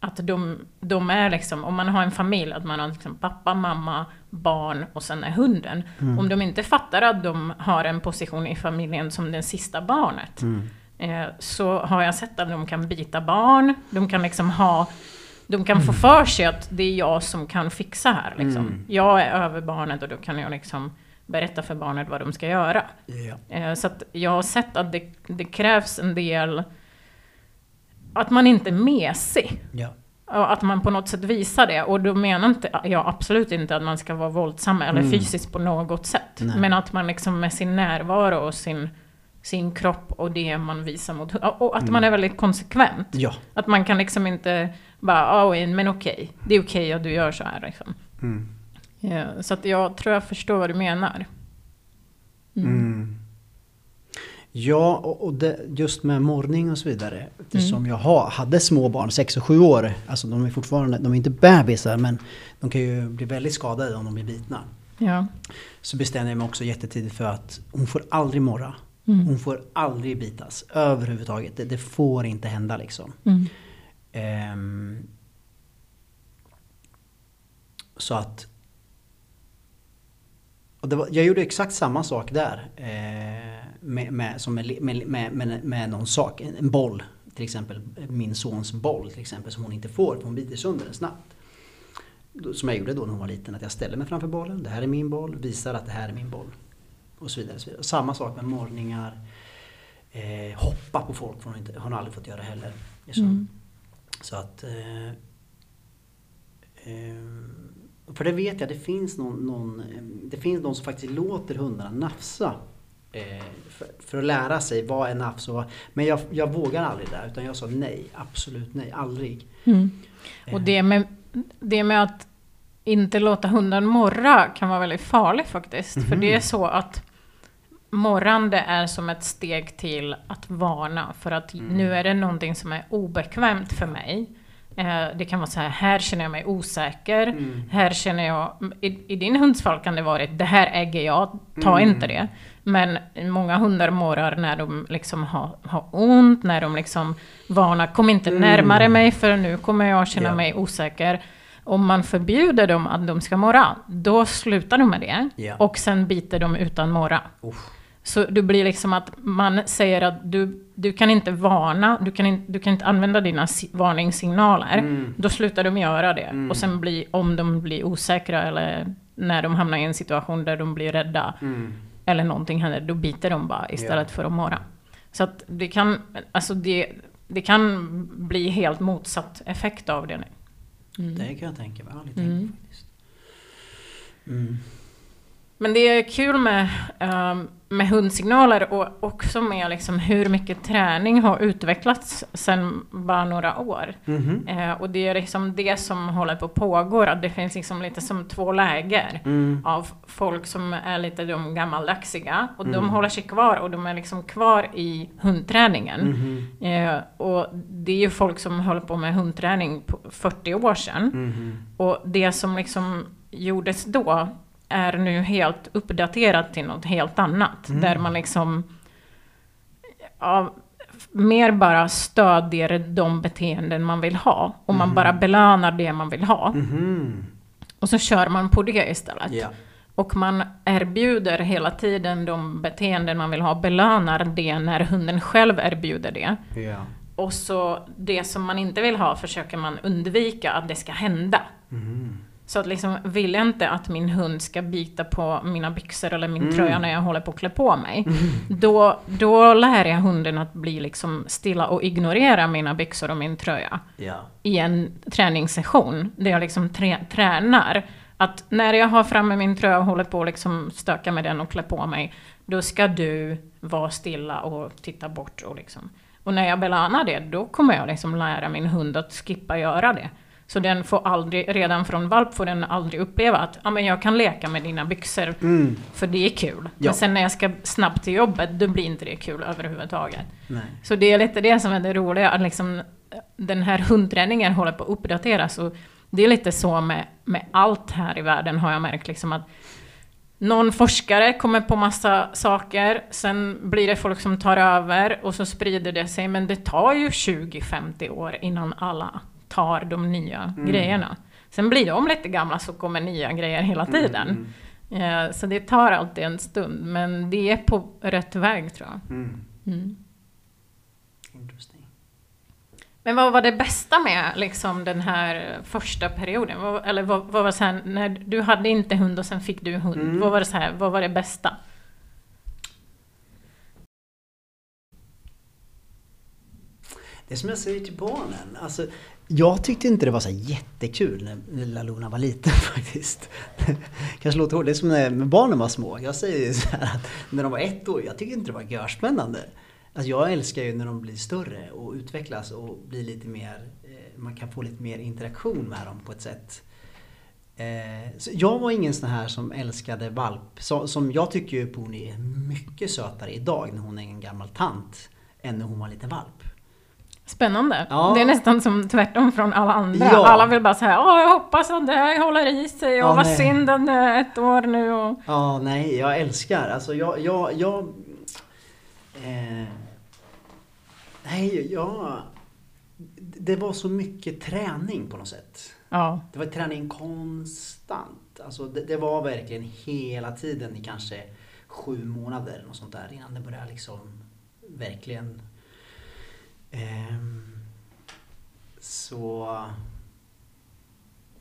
att de, de är liksom, om man har en familj, att man har liksom pappa, mamma, barn och sen är hunden. Mm. Om de inte fattar att de har en position i familjen som det sista barnet, Mm. eh, så har jag sett att de kan bita barn, de kan liksom ha de kan få för sig att det är jag som kan fixa här. Liksom. Mm. Jag är över barnet och då kan jag liksom berätta för barnet vad de ska göra. Ja. Eh, så jag har sett att det, det krävs en del... Att man inte är mesig. Ja. Och att man på något sätt visar det. Och då menar inte jag absolut inte att man ska vara våldsam eller Mm. fysiskt på något sätt. Nej. Men att man liksom med sin närvaro och sin, sin kropp och det man visar mot... Och att man är väldigt konsekvent. Ja. Att man kan liksom inte bara, oh, men okej, det är okej att du gör så här liksom. Mm. Ja, så att jag tror jag förstår vad du menar. Mm. Ja, och, det, just med morgning och så vidare. Eftersom Mm. jag har, hade små barn, 6 och 7 år. Alltså de är fortfarande, de är inte bebisar men de kan ju bli väldigt skadade om de blir bitna. Ja. Så bestämde jag mig också jättetidigt för att hon får aldrig morra. Mm. Hon får aldrig bitas överhuvudtaget. Det, det får inte hända liksom. Mm. Ehm, så att... Var, jag gjorde exakt samma sak där. Eh, med, med, som med, med, med, med, någon sak. En, en boll. Till exempel min sons boll till exempel som hon inte får för hon biter sönder den snabbt. Som jag gjorde då när hon var liten. Att jag ställer mig framför bollen. Det här är min boll. Visar att det här är min boll. Och så vidare. Och så vidare. Samma sak med morgningar. Eh, hoppa på folk. Hon, har inte, hon har aldrig fått göra heller. Så, Mm. så att... Eh, eh, för det vet jag, det finns någon, någon, eh, det finns någon som faktiskt låter hundarna nafsa. Eh, för, för att lära sig vad är nafs och vad, Men jag, jag vågar aldrig där utan jag sa nej, absolut nej, aldrig. Mm. Och Eh, det med, det med att inte låta hunden morra kan vara väldigt farligt faktiskt. För Mhm. det är så att morrande är som ett steg till att varna. För att nu är det någonting som är obekvämt för mig. Eh, det kan vara så här, här känner jag mig osäker. Här känner jag, i, i din hunds fall kan det vara det här äger jag, ta inte det. Men många hundar morrar när de liksom har, har ont, när de liksom varnar, kom inte närmare mig för nu kommer jag känna Ja. mig osäker. Om man förbjuder dem att de ska morra, då slutar de med det. Ja. Och sen biter de utan morra. Så det blir liksom att man säger att du, du kan inte varna, du kan, in, du kan inte använda dina si- varningssignaler. Mm. Då slutar de göra det. Och sen blir, om de blir osäkra eller när de hamnar i en situation där de blir rädda Mm. Eller någonting händer, då biter de bara istället för att morra. Så att det kan, alltså det, det kan bli helt motsatt effekt av det. Mm. Det kan jag tänka mig. Tänkt faktiskt. Mm. Men det är kul med, ehm, med hundsignaler och också med liksom hur mycket träning har utvecklats sedan bara några år. Mhm. Eh, och det är liksom det som håller på att pågå, att det finns liksom lite som två läger Mm. av folk som är lite de gammaldaxiga och de håller sig kvar och de är liksom kvar i hundträningen. Mhm. Eh, och det är ju folk som håller på med hundträning på 40 år sedan. Mhm. Och det som liksom gjordes då är nu helt uppdaterat till något helt annat. Där man liksom ja, mer bara stödjer de beteenden man vill ha. Och man bara belönar det man vill ha. Mhm. Och så kör man på det istället. Ja. Och man erbjuder hela tiden de beteenden man vill ha, belönar det när hunden själv erbjuder det. Ja. Och så det som man inte vill ha försöker man undvika att det ska hända. Mhm. Så att liksom, vill jag inte att min hund ska bita på mina byxor eller min Mm. tröja när jag håller på att klä på mig, då, då lär jag hunden att bli liksom stilla och ignorera mina byxor och min tröja Ja. i en träningssession, där jag liksom trä, tränar. Att när jag har framme min tröja och håller på att liksom stöka med den och klä på mig, då ska du vara stilla och titta bort. Och, liksom. och när jag belönar det, då kommer jag liksom lära min hund att skippa göra det. Så den får aldrig, redan från valp får den aldrig uppleva att ah, men jag kan leka med dina byxor, Mm. för det är kul. Ja. Men sen när jag ska snabbt till jobbet, då blir inte det kul överhuvudtaget. Nej. Så det är lite det som är det roliga, att liksom den här hundträningen håller på att uppdateras. Och det är lite så med, med allt här i världen har jag märkt. Liksom att någon forskare kommer på massa saker, sen blir det folk som tar över och så sprider det sig. Men det tar ju 20-50 år innan alla tar de nya grejerna. Sen blir de lite gamla så kommer nya grejer hela tiden. Eh, Så det tar alltid en stund, men det är på rätt väg tror jag. Mm. Mm. Men vad var det bästa med liksom, den här första perioden? Vad, eller vad, vad var så här, när du hade inte hund och sen fick du hund, Mm. vad var det så här, vad var det bästa? Det är som jag säger till barnen. Alltså, jag tyckte inte det var så jättekul när lilla Luna var liten faktiskt. Kanske låter hårt, det är som när barnen var små. Jag säger ju så här att när de var ett år, jag tyckte inte det var görspännande. Alltså jag älskar ju när de blir större och utvecklas och blir lite mer, eh, man kan få lite mer interaktion med dem på ett sätt. Eh, så jag var ingen sån här som älskade valp. Som jag tycker ju Pony är mycket sötare idag när hon är en gammal tant än när hon var en liten valp. Spännande. Ja. Det är nästan som tvärtom från alla andra. Ja. Alla vill bara säga Åh, jag hoppas att det här håller i sig och Ja, vad nej. synd den är ett år nu och... Ja, nej, jag älskar. Alltså jag, jag, jag... Eh, nej, jag... Det var så mycket träning på något sätt. Ja. Det var träning konstant. Alltså det, det var verkligen hela tiden i kanske sju månader och sånt där innan det började liksom verkligen... ehm, så...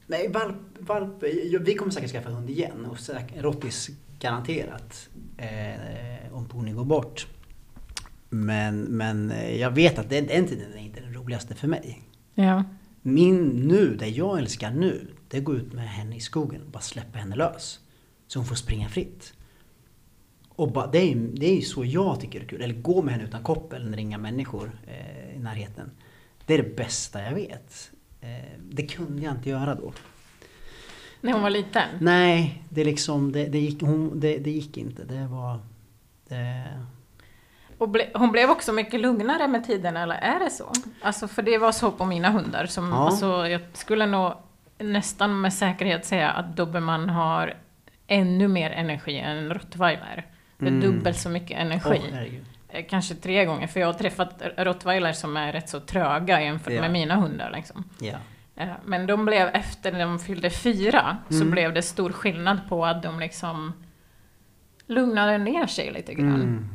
Nej, valp, valp, vi kommer säkert skaffa hund igen och säkert, Rottis garanterat eh, om Pony går bort. Men, men eh, jag vet att den, den tiden är inte den roligaste för mig. ja. Min nu, det jag älskar nu, det är att gå ut med henne i skogen och bara släppa henne lös. Så hon får springa fritt. Och bara, det, är, det är så jag tycker det är kul. Eller gå med henne utan koppel när det är inga människor eh, närheten. Det är det bästa jag vet. Eh, det kunde jag inte göra då. När hon var liten. Nej, det, liksom, det, det, gick, hon, det, det gick inte. Det var, Det, Och ble, hon blev också mycket lugnare med tiden, eller är det så? Alltså, för det var så på mina hundar. Som, Ja. alltså, jag skulle nog nästan med säkerhet säga att dobermann har ännu mer energi än en rottweiler. Mm. dubbelt så mycket energi. Eh, Kanske tre gånger, för jag har träffat rottweiler som är rätt så tröga jämfört Ja. med mina hundar. Liksom. Eh, Men de blev, efter de fyllde fyra, så Mm. blev det stor skillnad på att de liksom lugnade ner sig lite grann. Mm.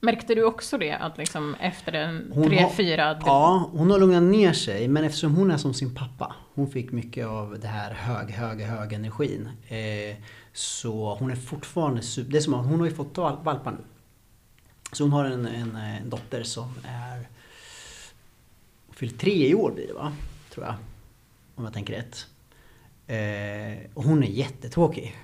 Märkte du också det? Att liksom efter en Hon tre, har- fyra... Ja, hon har lugnat ner sig. Men eftersom hon är som sin pappa. Hon fick mycket av det här hög, hög, hög energin. Eh, så hon är fortfarande super... Det är som att hon har ju fått val- valpar nu. Så hon har en, en, en dotter som är... Fyllt tre i år blir det va? Tror jag. Om jag tänker rätt. Eh, och hon är jättetråkig.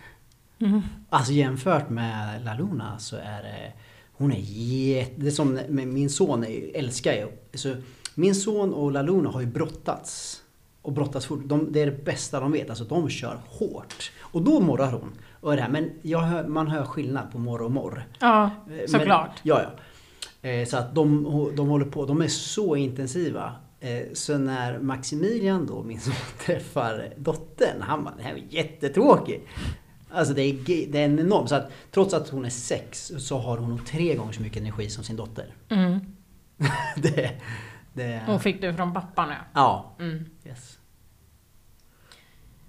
Mm. Alltså jämfört med La Luna så är det... Hon är jätte... Det är som med min son är, älskar ju... Så min son och La Luna har ju brottats. Och brottats fort. De, det är det bästa de vet. Alltså de kör hårt. Och då morrar hon. Och det här. Men jag hör, man hör skillnad på morr och morr. Ja, Eh, såklart. Ja, ja. Eh, Så att de, de håller på, de är så intensiva. Eh, Så när Maximilian då, min son, träffar dottern, han bara, det här är jättetråkigt. Alltså det är, det är en enorm, så att trots att hon är sex så har hon nog tre gånger så mycket energi som sin dotter. Mm. det, det, Hon fick det från pappan, ja. ja. Mm. Yes.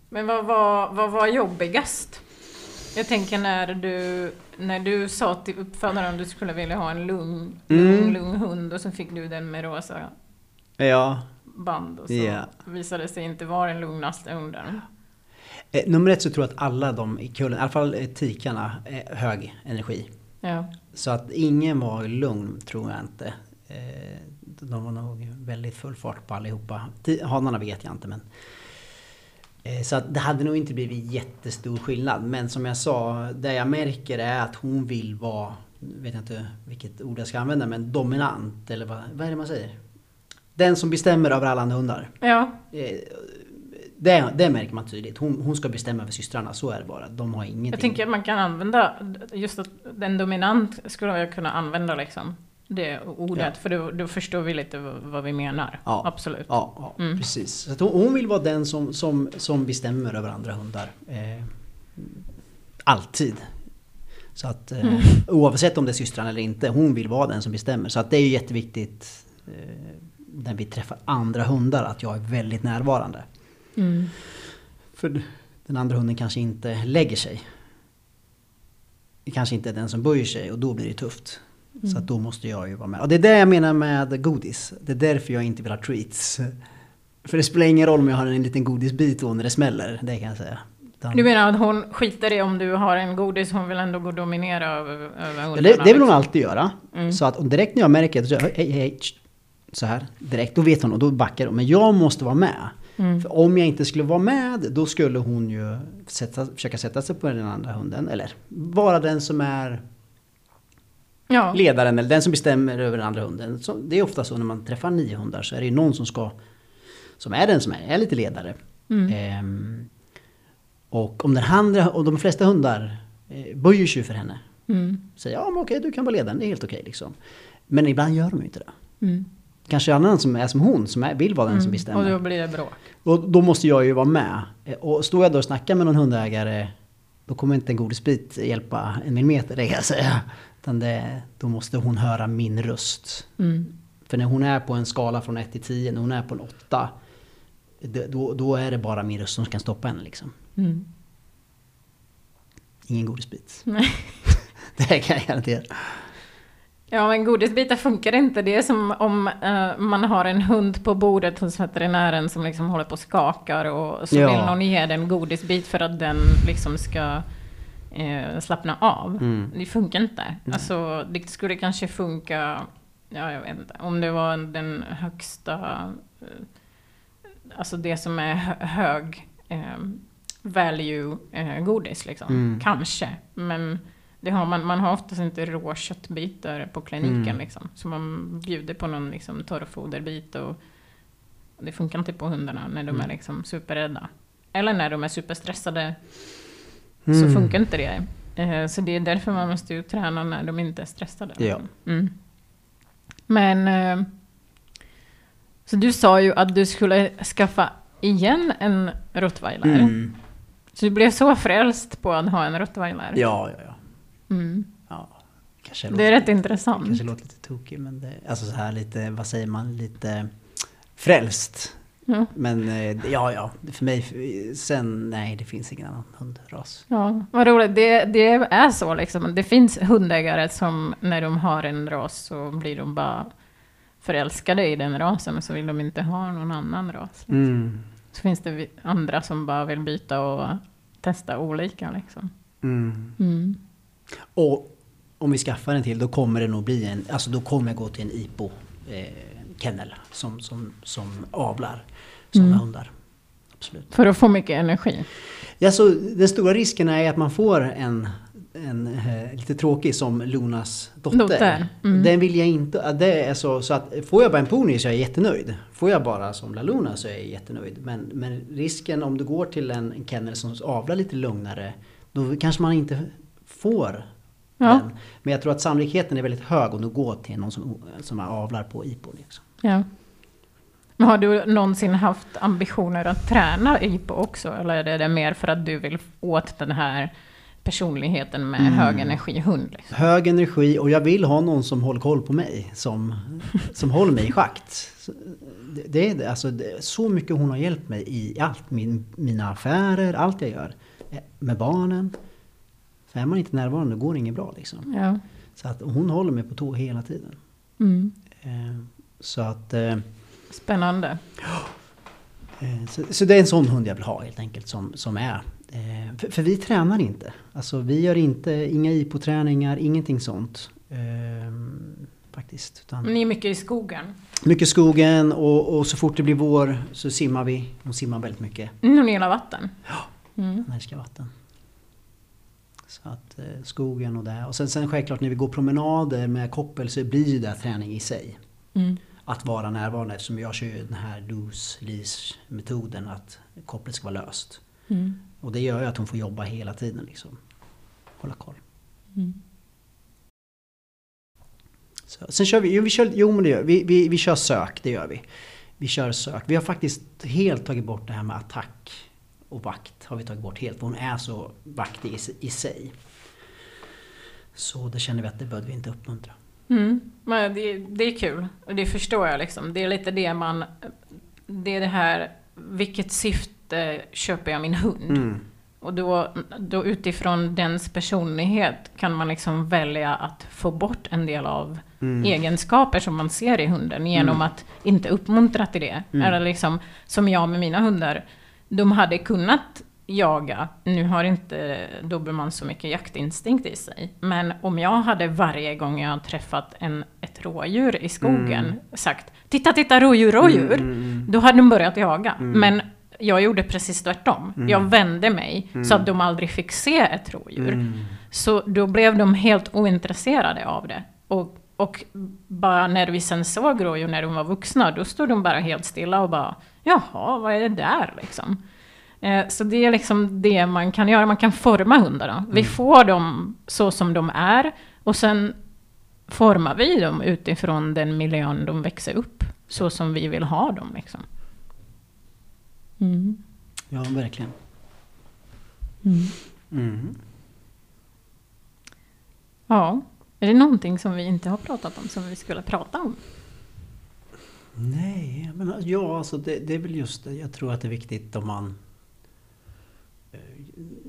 Men vad var, vad var jobbigast? Jag tänker när du, när du sa till uppfödaren att du skulle vilja ha en lugn, lugn, Mm. lugn hund och så fick du den med rosa Ja. band och så Ja. visade sig inte vara den lugnaste hunden. Eh, nummer ett så tror jag att alla de i kullen, i alla fall eh, tikarna, hög energi. Ja. Så att ingen var lugn tror jag inte. Eh, De var nog väldigt full fart på allihopa. Hanarna vet jag inte men. Eh, Så att det hade nog inte blivit jättestor skillnad. Men som jag sa, det jag märker är att hon vill vara, vet jag inte vilket ord jag ska använda, men dominant. Eller vad, vad är det man säger? Den som bestämmer över alla andra hundar. Ja, Eh, Det, det märker man tydligt. Hon, hon ska bestämma över systrarna, så är det bara. De har ingenting. jag tänker att man kan använda, just att den dominant skulle jag kunna använda liksom. Det ordet, Ja. för då, då förstår vi lite vad, vi menar. Ja. Absolut. Ja, ja Mm. precis. Så hon vill vara den som, som, som bestämmer över andra hundar. Eh, alltid. Så att eh, Mm. oavsett om det är systrarna eller inte, hon vill vara den som bestämmer. Så att det är ju jätteviktigt eh, när vi träffar andra hundar att jag är väldigt närvarande. Mm. För den andra hunden kanske inte lägger sig. Det kanske inte är den som böjer sig och då blir det tufft. Så att då måste jag ju vara med. Och det är det jag menar med godis. Det är därför jag inte vill ha treats. För det spelar ingen roll om jag har en liten godisbit då när det smäller. Det kan jag säga. Utan- Du menar att hon skiter i om du har en godis, hon vill ändå gå och dominera över, över Ja, det, det vill hon liksom. alltid göra. Mm. Så att direkt när jag märker att hej, hej, så här direkt, då vet hon och då backar hon. Men jag måste vara med. Mm. För om jag inte skulle vara med, då skulle hon ju sätta, försöka sätta sig på den andra hunden. Eller vara den som är Ja. ledaren eller den som bestämmer över den andra hunden. Så det är ofta så när man träffar nio hundar så är det ju någon som ska som är den som är, är lite ledare. Mm. Ehm, och om den andra, och de flesta hundar eh, böjer sig för henne. Mm. Säger ja men okej du kan vara ledaren, det är helt okej liksom. Men ibland gör de ju inte det. Mm. Kanske annan som är som hon, som är, vill vara den som Mm. bestämmer. Och då blir det bråk. Och då måste jag ju vara med. Och står jag då och snackar med någon hundägare då kommer inte en godisbit hjälpa en millimeter, det kan jag säga. Utan det, då måste hon höra min röst. Mm. För när hon är på en skala från 1 till 10, när hon är på en 8 det- då, då är det bara min röst som kan stoppa henne liksom. Mm. Ingen godisbit. Nej. Det kan jag garantera. Ja, men godisbitar funkar inte. Det är som om eh, man har en hund på bordet hos veterinären som liksom håller på och skakar och så Ja. vill någon ge den godisbit för att den liksom ska eh, slappna av. Mm. Det funkar inte. Alltså, det skulle kanske funka, ja, jag vet inte, om det var den högsta, eh, alltså det som är hö- hög eh, value eh, godis liksom. Mm. Kanske, men det har man, man har oftast inte rå köttbitar på kliniken Mm. liksom. Så man bjuder på någon liksom, torrfoderbit och det funkar inte på hundarna när de Mm. är liksom superrädda. Eller när de är superstressade Mm. så funkar inte det. Eh, Så det är därför man måste ju träna när de inte är stressade. Ja. Mm. Men... eh, Så du sa ju att du skulle skaffa igen en rottweiler. Mm. Så du blev så frälst på att ha en rottweiler? Ja, ja, ja. Mm. ja. Kanske Det är låter- rätt intressant. Kanske låter lite tokig, men det, alltså så här lite, vad säger man, lite frälst. Ja. Men eh, ja, ja, för mig, sen, nej, det finns ingen annan hundras. Ja, vad roligt. Det, det är så liksom. Det finns hundägare som när de har en ras så blir de bara förälskade i den rasen och så vill de inte ha någon annan ras. Mm. Så finns det andra som bara vill byta och testa olika liksom. Mm. Mm. Och om vi skaffar en till, då kommer det nog bli en, alltså då kommer jag gå till en IPO eh, kennel som, som, som avlar sådana Mm. hundar. Absolut. För att få mycket energi. Ja, så den stora risken är att man får en, en eh, lite tråkig som Lunas dotter. Dotter, mm. Den vill jag inte, det är så, så att får jag bara en pony så är jag jättenöjd. Får jag bara som La Luna så är jag jättenöjd. Men, men risken om du går till en, en kennel som avlar lite lugnare, då kanske man inte får Ja. den. Men jag tror att sannolikheten är väldigt hög om du går till någon som, som avlar på IPO. Liksom. Ja. Men har du någonsin haft ambitioner att träna IPO också? Eller är det mer för att du vill åt den här personligheten med Mm. hög energihund? Liksom? Hög energi och jag vill ha någon som håller koll på mig. Som, som håller mig i schakt. Det, är alltså, det, så mycket hon har hjälpt mig i allt. Min, mina affärer, allt jag gör. Eh, Med barnen. För är man inte närvarande går det inget bra liksom. Ja. Så att hon håller mig på tå hela tiden. Mm. Eh, Så att... eh, Spännande. Eh, Så, så det är en sån hund jag vill ha helt enkelt som, som är. För, för vi tränar inte. Alltså vi gör inte, inga IPO-träningar, ingenting sånt. Faktiskt. Utan Ni är mycket i skogen. mycket skogen och, och så fort det blir vår så simmar vi. Hon simmar väldigt mycket. Mm, Hon gillar vatten. Mm. Hon älskar vatten. Så att eh, skogen och det. Och sen, sen självklart när vi går promenader med koppel så blir det träning i sig. Mm. Att vara närvarande eftersom jag kör ju den här loose leash metoden att kopplet ska vara löst. Mm. Och det gör ju att hon får jobba hela tiden liksom. Hålla koll. Mm. Så, sen kör vi, jo, vi kör, jo men det gör vi, vi. Vi kör sök, det gör vi. Vi kör sök. Vi har faktiskt helt tagit bort det här med attack och vakt. Har vi tagit bort helt. För hon är så vaktig i, i sig. Så det känner vi att det behöver vi inte uppmuntra. Mm. Men det, det är kul. Och det förstår jag liksom. Det är lite det man... Det är det här, vilket syfte köper jag min hund? Mm. Och då, då utifrån dens personlighet kan man liksom välja att få bort en del av Mm. egenskaper som man ser i hunden genom Mm. att inte uppmuntra till det. Mm. Eller liksom, som jag med mina hundar, de hade kunnat jaga, nu har inte dobermann så mycket jaktinstinkt i sig, men om jag hade varje gång jag träffat en, ett rådjur i skogen Mm. sagt ”Titta, titta, rådjur, rådjur”, Mm, mm, mm. då hade de börjat jaga. Mm. Men jag gjorde precis tvärtom. Mm. Jag vände mig så Mm. att de aldrig fick se ett rådjur. Mm. Så då blev de helt ointresserade av det. Och, och bara när vi sen såg rådjur när de var vuxna, då stod de bara helt stilla och bara ”Jaha, vad är det där?” liksom. Eh, Så det är liksom det man kan göra, man kan forma hundarna. Vi Mm. får dem så som de är och sen formar vi dem utifrån den miljön de växer upp, så som vi vill ha dem. Liksom. Mm. Ja, verkligen. Mm. Mm. Ja, är det någonting som vi inte har pratat om som vi skulle prata om? Nej, men ja, alltså det, det är väl just det. Jag tror att det är viktigt om man eh,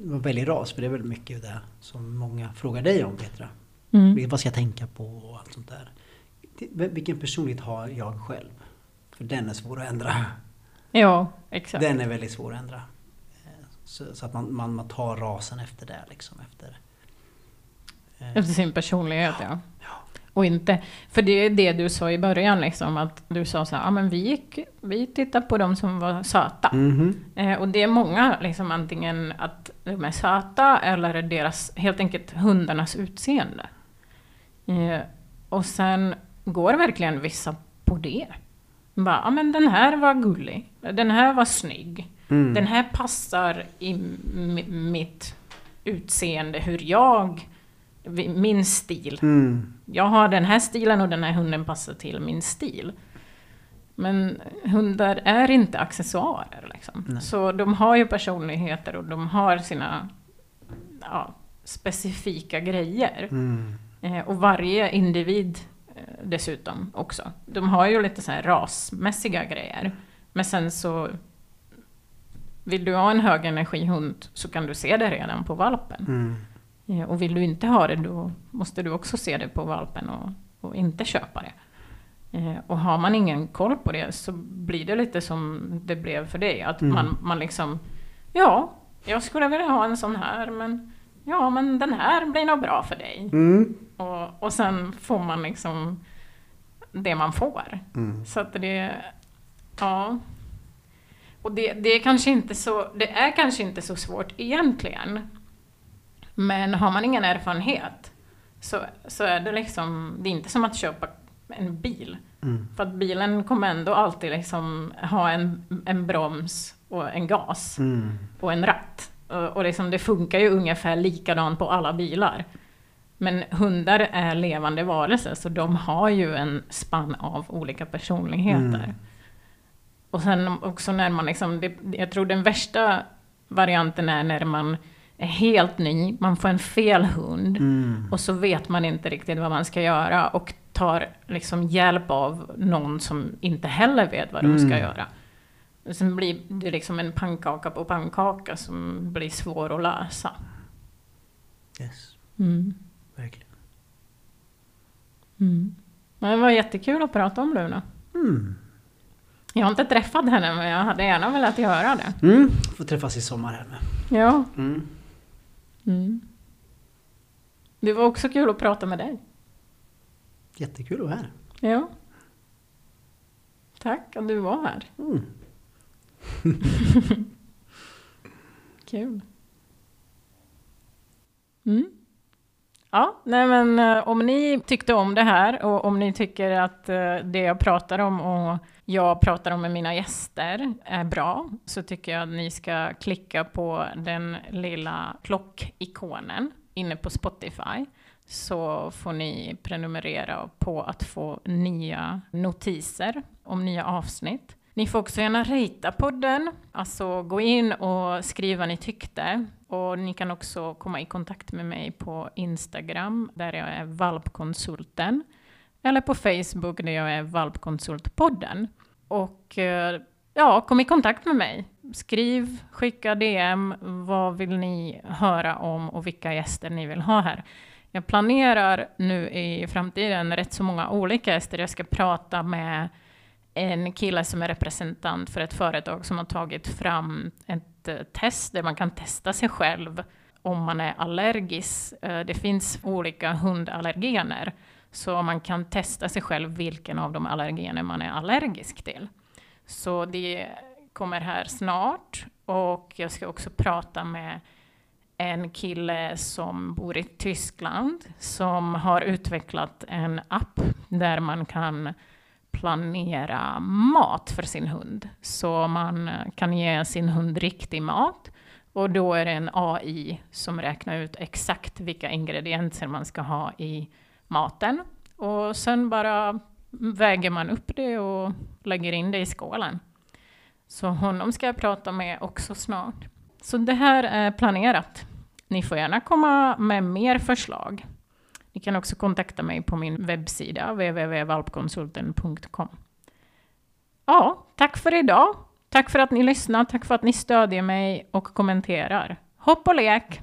man väljer ras, för det är väl mycket det som många frågar dig om Petra. Mm. Vad ska jag tänka på och allt sånt där. Vilken personlighet har jag själv? För den är svår att ändra. Ja, exakt. Den är väldigt svår att ändra. Eh, Så, så att man, man, man tar rasen efter det liksom. Efter, Efter sin personlighet, ja. Och inte, för det är det du sa i början, liksom, att du sa så här, ja men vi gick, vi tittade på de som var söta. Mhm. Eh, och det är många, liksom antingen att de är söta eller deras, helt enkelt hundarnas utseende. Eh, och sen går verkligen vissa på det. Bara, ja men den här var gullig, den här var snygg, Mm. den här passar i mitt utseende, hur jag, min stil. Mm. Jag har den här stilen och den här hunden passar till min stil. Men hundar är inte accessoarer. Liksom. Nej. Så de har ju personligheter och de har sina ja, specifika grejer. Mm. Eh, och varje individ eh, dessutom också. De har ju lite så här rasmässiga grejer. Men sen så vill du ha en högenergihund så kan du se det redan på valpen. Mm. Eh, och vill du inte ha det då måste du också se det på valpen och, och inte köpa det. Eh, och har man ingen koll på det så blir det lite som det blev för dig. Att Mm. man, man liksom, ja, jag skulle vilja ha en sån här men ja, men den här blir nog bra för dig. Mm. Och, och sen får man liksom det man får. Mm. Så att det, ja. Och det, det är kanske inte så, det är kanske inte så svårt egentligen. Men har man ingen erfarenhet så, så är det liksom, det är inte som att köpa en bil. Mm. För att bilen kommer ändå alltid liksom ha en, en broms och en gas Mm. och en ratt. Och, och liksom det funkar ju ungefär likadant på alla bilar. Men hundar är levande varelser, så de har ju en spann av olika personligheter. Mm. Och sen också när man liksom, det, jag tror den värsta varianten är när man är helt ny, man får en fel hund Mm. och så vet man inte riktigt vad man ska göra och tar liksom hjälp av någon som inte heller vet vad de ska Mm. göra. Och Sen blir det liksom en pannkaka på pannkaka som blir svår att lösa. Yes, Mm. verkligen. Mm. Men det var jättekul att prata om Luna. Mm. Jag har inte träffat henne men jag hade gärna velat göra det. Mm. Får träffas i sommar här med. Ja. Mm. Mm. Det var också kul att prata med dig. Jättekul att vara här. Ja. Tack att du var här. Mm. Kul. Mm. Ja, nej men eh, om ni tyckte om det här och om ni tycker att eh, det jag pratar om och jag pratar om med mina gäster är bra så tycker jag att ni ska klicka på den lilla klockikonen inne på Spotify så får ni prenumerera på att få nya notiser om nya avsnitt. Ni får också gärna rita podden, alltså gå in och skriva vad ni tyckte. Och ni kan också komma i kontakt med mig på Instagram, där jag är valpkonsulten. Eller på Facebook, där jag är valpkonsultpodden. Och eh, ja, kom i kontakt med mig. Skriv, skicka DM, vad vill ni höra om och vilka gäster ni vill ha här. Jag planerar nu i framtiden rätt så många olika gäster. Jag ska prata med en kille som är representant för ett företag som har tagit fram ett eh, test där man kan testa sig själv om man är allergisk. Eh, det finns olika hundallergener, så man kan testa sig själv vilken av de allergener man är allergisk till. Så det kommer här snart och jag ska också prata med en kille som bor i Tyskland som har utvecklat en app där man kan planera mat för sin hund. Så man kan ge sin hund riktig mat och då är det en AI som räknar ut exakt vilka ingredienser man ska ha i maten. Och sen bara väger man upp det och lägger in det i skålen. Så honom ska jag prata med också snart. Så det här är planerat. Ni får gärna komma med mer förslag. Ni kan också kontakta mig på min webbsida www.valpkonsulten.com. Ja, tack för idag. Tack för att ni lyssnar, tack för att ni stödjer mig och kommenterar. Hopp och lek!